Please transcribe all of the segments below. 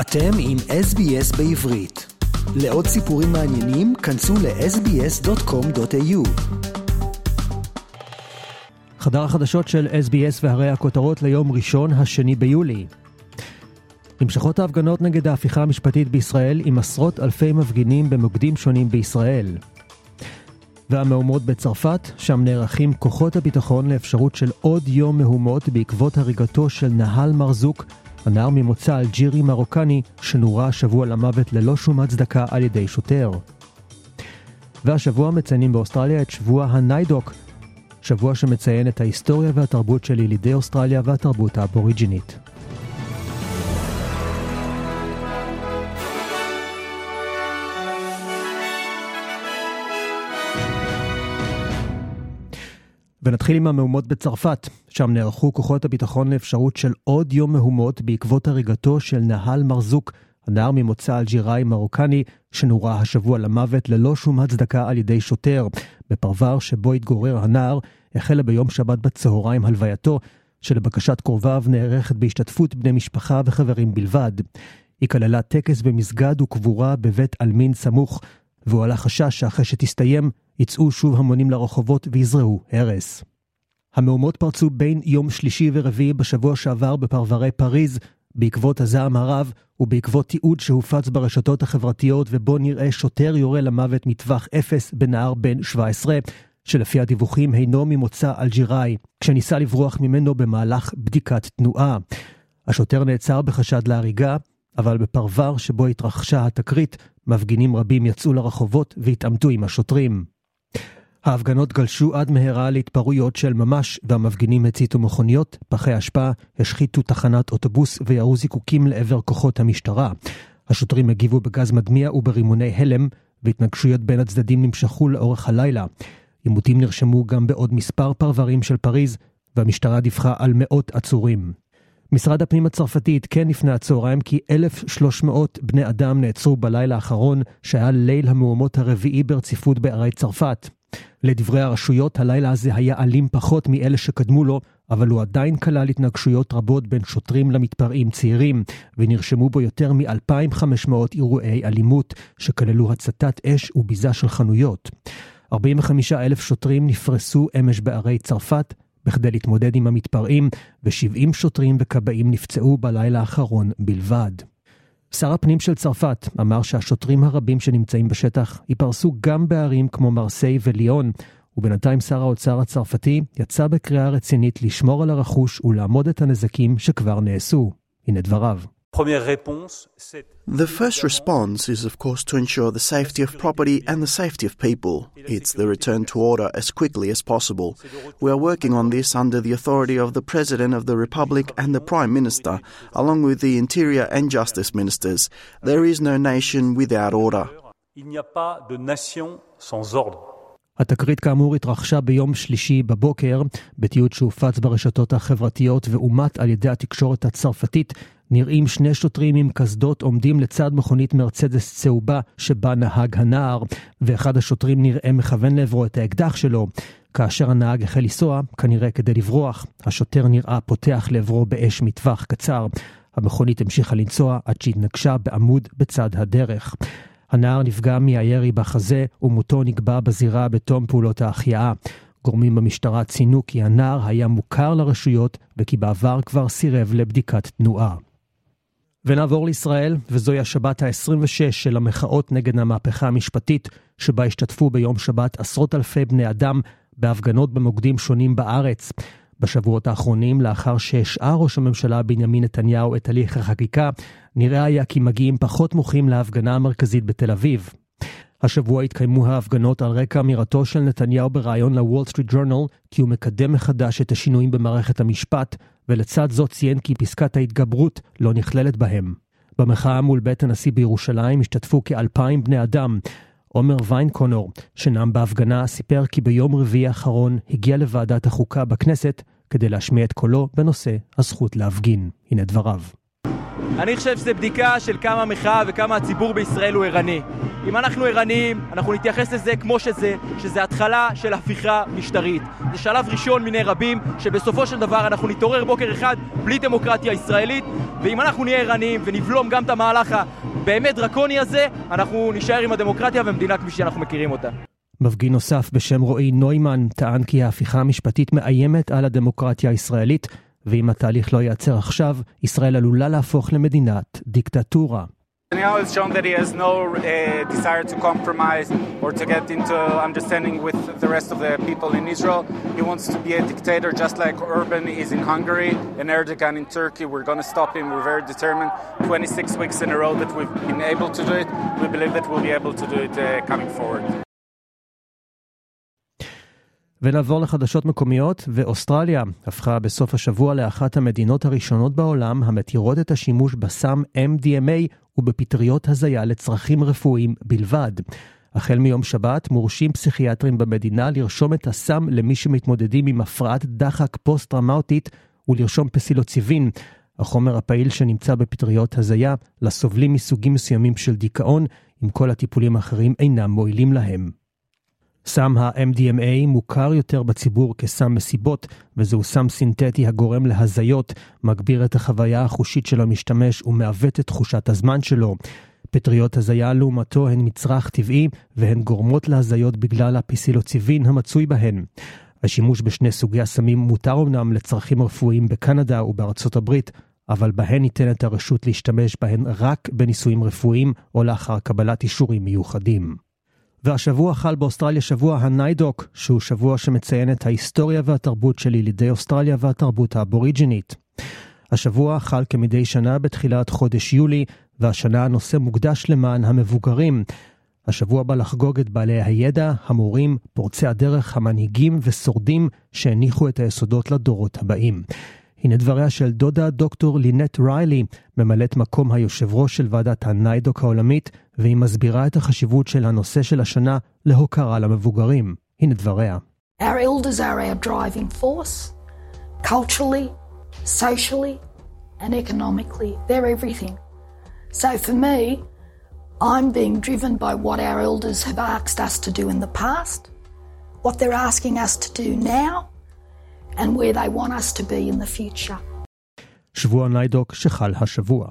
אתם עם SBS בעברית. לעוד סיפורים מעניינים, כנסו ל-sbs.com.au. חדר החדשות של SBS והרי הכותרות ליום ראשון, השני ביולי. נמשכות ההפגנות נגד ההפיכה המשפטית בישראל עם עשרות אלפי מפגינים במוקדים שונים בישראל. והמהומות בצרפת, שם נערכים כוחות הביטחון לאפשרות של עוד יום מהומות בעקבות הריגתו של נהל מרזוק, הנער ממוצא אלג'ירי מרוקני שנורה השבוע למוות ללא שום הצדקה על ידי שוטר. והשבוע מציינים באוסטרליה את שבוע הניידוק, שבוע שמציין את ההיסטוריה והתרבות של ילידי אוסטרליה והתרבות האבוריג'ינית. ונתחיל עם המהומות בצרפת, שם נערכו כוחות הביטחון לאפשרות של עוד יום מהומות בעקבות הריגתו של נהל מרזוק, הנער ממוצא אלג'יראי מרוקני, שנורה השבוע למוות ללא שום הצדקה על ידי שוטר. בפרבר שבו התגורר הנער, החלה ביום שבת בצהריים הלווייתו, שלבקשת קרוביו נערכת בהשתתפות בני משפחה וחברים בלבד. היא כללה טקס במסגד וקבורה בבית עלמין סמוך, והועלה חשש שאחרי שתסתיים, יצאו שוב המונים לרחובות ויזרעו הרס. המהומות פרצו בין יום שלישי ורביעי בשבוע שעבר בפרברי פריז, בעקבות הזעם הרב ובעקבות תיעוד שהופץ ברשתות החברתיות ובו נראה שוטר יורה למוות מטווח אפס בנער בן 17, שלפי הדיווחים אינו ממוצא אלג'יראי, כשניסה לברוח ממנו במהלך בדיקת תנועה. השוטר נעצר בחשד להריגה, אבל בפרבר שבו התרחשה התקרית, מפגינים רבים יצאו לרחובות והתעמתו עם השוטרים. ההפגנות גלשו עד מהרה להתפרעויות של ממש, והמפגינים הציתו מכוניות, פחי אשפה, השחיתו תחנת אוטובוס וירו זיקוקים לעבר כוחות המשטרה. השוטרים הגיבו בגז מדמיע וברימוני הלם, והתנגשויות בין הצדדים נמשכו לאורך הלילה. עימותים נרשמו גם בעוד מספר פרברים של פריז, והמשטרה דיווחה על מאות עצורים. משרד הפנים הצרפתי עדכן לפני הצהריים כי 1,300 בני אדם נעצרו בלילה האחרון, שהיה ליל המהומות הרביעי ברציפות בערי צרפת. לדברי הרשויות, הלילה הזה היה אלים פחות מאלה שקדמו לו, אבל הוא עדיין כלל התנגשויות רבות בין שוטרים למתפרעים צעירים, ונרשמו בו יותר מ-2,500 אירועי אלימות, שכללו הצתת אש וביזה של חנויות. 45 אלף שוטרים נפרסו אמש בערי צרפת, בכדי להתמודד עם המתפרעים, ו-70 שוטרים וכבאים נפצעו בלילה האחרון בלבד. שר הפנים של צרפת אמר שהשוטרים הרבים שנמצאים בשטח ייפרסו גם בערים כמו מרסיי וליון, ובינתיים שר האוצר הצרפתי יצא בקריאה רצינית לשמור על הרכוש ולעמוד את הנזקים שכבר נעשו. הנה דבריו. The first response is, of course, to ensure the safety of property and the safety of people. It's the return to order as quickly as possible. We are working on this under the authority of the President of the Republic and the Prime Minister, along with the Interior and Justice Ministers. There is no nation without order. התקרית כאמור התרחשה ביום שלישי בבוקר, בתיעוד שהופץ ברשתות החברתיות ואומת על ידי התקשורת הצרפתית, נראים שני שוטרים עם קסדות עומדים לצד מכונית מרצדס צהובה שבה נהג הנער, ואחד השוטרים נראה מכוון לעברו את האקדח שלו. כאשר הנהג החל לנסוע, כנראה כדי לברוח, השוטר נראה פותח לעברו באש מטווח קצר. המכונית המשיכה לנסוע עד שהתנגשה בעמוד בצד הדרך. הנער נפגע מהירי בחזה ומותו נקבע בזירה בתום פעולות ההחייאה. גורמים במשטרה ציינו כי הנער היה מוכר לרשויות וכי בעבר כבר סירב לבדיקת תנועה. ונעבור לישראל, וזוהי השבת ה-26 של המחאות נגד המהפכה המשפטית, שבה השתתפו ביום שבת עשרות אלפי בני אדם בהפגנות במוקדים שונים בארץ. בשבועות האחרונים, לאחר שהשעה ראש הממשלה בנימין נתניהו את הליך החקיקה, נראה היה כי מגיעים פחות מוחים להפגנה המרכזית בתל אביב. השבוע התקיימו ההפגנות על רקע אמירתו של נתניהו בריאיון לוול סטריט ג'ורנל כי הוא מקדם מחדש את השינויים במערכת המשפט, ולצד זאת ציין כי פסקת ההתגברות לא נכללת בהם. במחאה מול בית הנשיא בירושלים השתתפו כאלפיים בני אדם. עומר ויינקונור, שנאם בהפגנה, סיפר כי ביום רביעי האחרון הגיע לוועדת החוקה בכנסת כדי להשמיע את קולו בנושא הזכות להפגין. הנה דבריו. אני חושב שזו בדיקה של כמה המחאה וכמה הציבור בישראל הוא ערני. אם אנחנו ערניים, אנחנו נתייחס לזה כמו שזה, שזה התחלה של הפיכה משטרית. זה שלב ראשון מיני רבים, שבסופו של דבר אנחנו נתעורר בוקר אחד בלי דמוקרטיה ישראלית, ואם אנחנו נהיה ערניים ונבלום גם את המהלך הבאמת דרקוני הזה, אנחנו נישאר עם הדמוקרטיה ומדינה כפי שאנחנו מכירים אותה. מפגין נוסף בשם רועי נוימן טען כי ההפיכה המשפטית מאיימת על הדמוקרטיה הישראלית, ואם התהליך לא ייעצר עכשיו, ישראל עלולה להפוך למדינת דיקטטורה. Netanyahu has shown that he has no uh, desire to compromise or to get into understanding with the rest of the people in Israel. He wants to be a dictator just like Orban is in Hungary and Erdogan in Turkey. We're going to stop him. We're very determined. 26 weeks in a row that we've been able to do it. We believe that we'll be able to do it uh, coming forward. ונעבור לחדשות מקומיות, ואוסטרליה הפכה בסוף השבוע לאחת המדינות הראשונות בעולם המתירות את השימוש בסם MDMA ובפטריות הזיה לצרכים רפואיים בלבד. החל מיום שבת מורשים פסיכיאטרים במדינה לרשום את הסם למי שמתמודדים עם הפרעת דחק פוסט-טראומטית ולרשום פסילוציבין, החומר הפעיל שנמצא בפטריות הזיה, לסובלים מסוגים מסוימים של דיכאון, אם כל הטיפולים האחרים אינם מועילים להם. סם ה-MDMA מוכר יותר בציבור כסם מסיבות, וזהו סם סינתטי הגורם להזיות, מגביר את החוויה החושית של המשתמש ומעוות את תחושת הזמן שלו. פטריות הזיה לעומתו הן מצרך טבעי, והן גורמות להזיות בגלל הפיסילוציבין המצוי בהן. השימוש בשני סוגי הסמים מותר אמנם לצרכים רפואיים בקנדה ובארצות הברית, אבל בהן ניתנת הרשות להשתמש בהן רק בניסויים רפואיים או לאחר קבלת אישורים מיוחדים. והשבוע חל באוסטרליה שבוע הניידוק, שהוא שבוע שמציין את ההיסטוריה והתרבות של ילידי אוסטרליה והתרבות האבוריג'ינית. השבוע חל כמדי שנה בתחילת חודש יולי, והשנה הנושא מוקדש למען המבוגרים. השבוע בא לחגוג את בעלי הידע, המורים, פורצי הדרך, המנהיגים ושורדים שהניחו את היסודות לדורות הבאים. הנה דבריה של דודה דוקטור לינט ריילי, ממלאת מקום היושב ראש של ועדת הניידוק העולמית, והיא מסבירה את החשיבות של הנושא של השנה להוקרה למבוגרים. הנה דבריה. Our elders are our driving force, culturally, socially and economically. They're everything. So for me, I'm being driven by what our elders have asked us to do in the past, what they're asking us to do now, and where they want us to be in the future. שבוע NAIDOC שחל השבוע.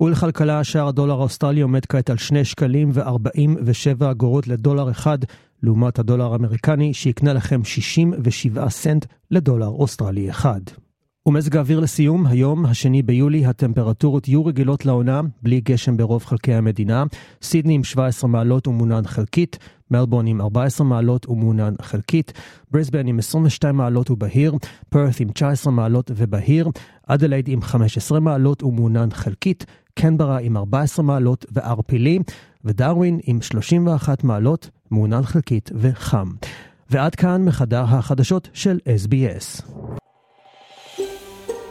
ולכלכלה שער הדולר האוסטרלי עומד כעת על 2 שקלים ו-47 אגורות לדולר אחד, לעומת הדולר האמריקני שיקנה לכם 67 סנט לדולר אוסטרלי אחד. ומזג האוויר לסיום, היום, השני ביולי, הטמפרטורות יהיו רגילות לעונה, בלי גשם ברוב חלקי המדינה. סידני עם 17 מעלות ומעונן חלקית, מלבורן עם 14 מעלות ומעונן חלקית, בריסבן עם 22 מעלות ובהיר, פרת עם 19 מעלות ובהיר, אדלייד עם 15 מעלות ומעונן חלקית, קנברה עם 14 מעלות וערפילי, ודרווין עם 31 מעלות, מעונן חלקית וחם. ועד כאן מחדר החדשות של SBS.